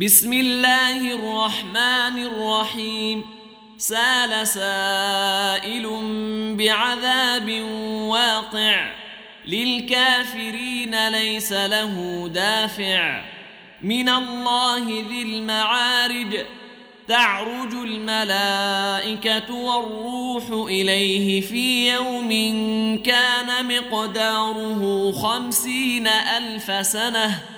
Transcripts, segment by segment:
بسم الله الرحمن الرحيم. سال سائل بعذاب واقع. للكافرين ليس له دافع. من الله ذي المعارج. تعرج الملائكة والروح إليه في يوم كان مقداره خمسين ألف سنة.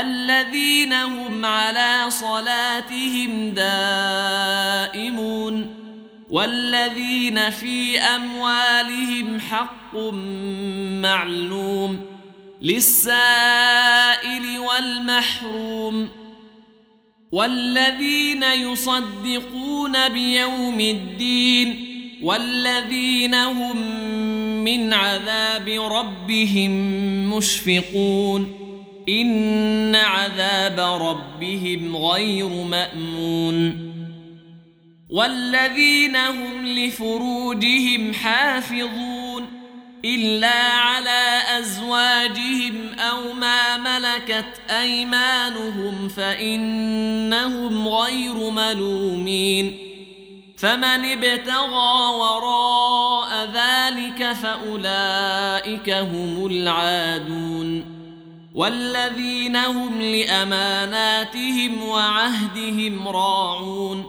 الذين هم على صلاتهم دائمون والذين في أموالهم حق معلوم للسائل والمحروم والذين يصدقون بيوم الدين والذين هم من عذاب ربهم مشفقون إن عذاب ربهم غير مأمون والذين هم لفروجهم حافظون إلا على أزواجهم أو ما ملكت أيمانهم فإنهم غير ملومين فمن ابتغى وراء ذلك فأولئك هم العادون والذين هم لأماناتهم وعهدهم راعون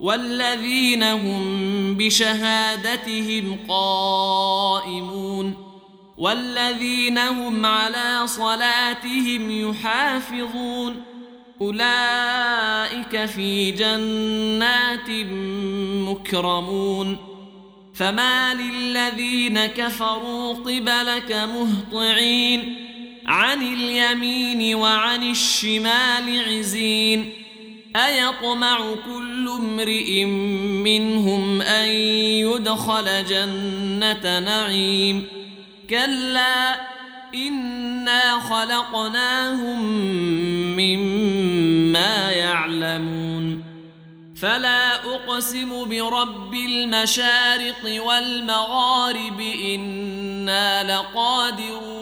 والذين هم بشهادتهم قائمون والذين هم على صلاتهم يحافظون أولئك في جنات مكرمون فما للذين كفروا قبلك مهطعين عن اليمين وعن الشمال عزين أيطمع كل امرئ منهم أن يدخل جنة نعيم. كلا إنا خلقناهم مما يعلمون. فلا أقسم برب المشارق والمغارب إنا لقادرون.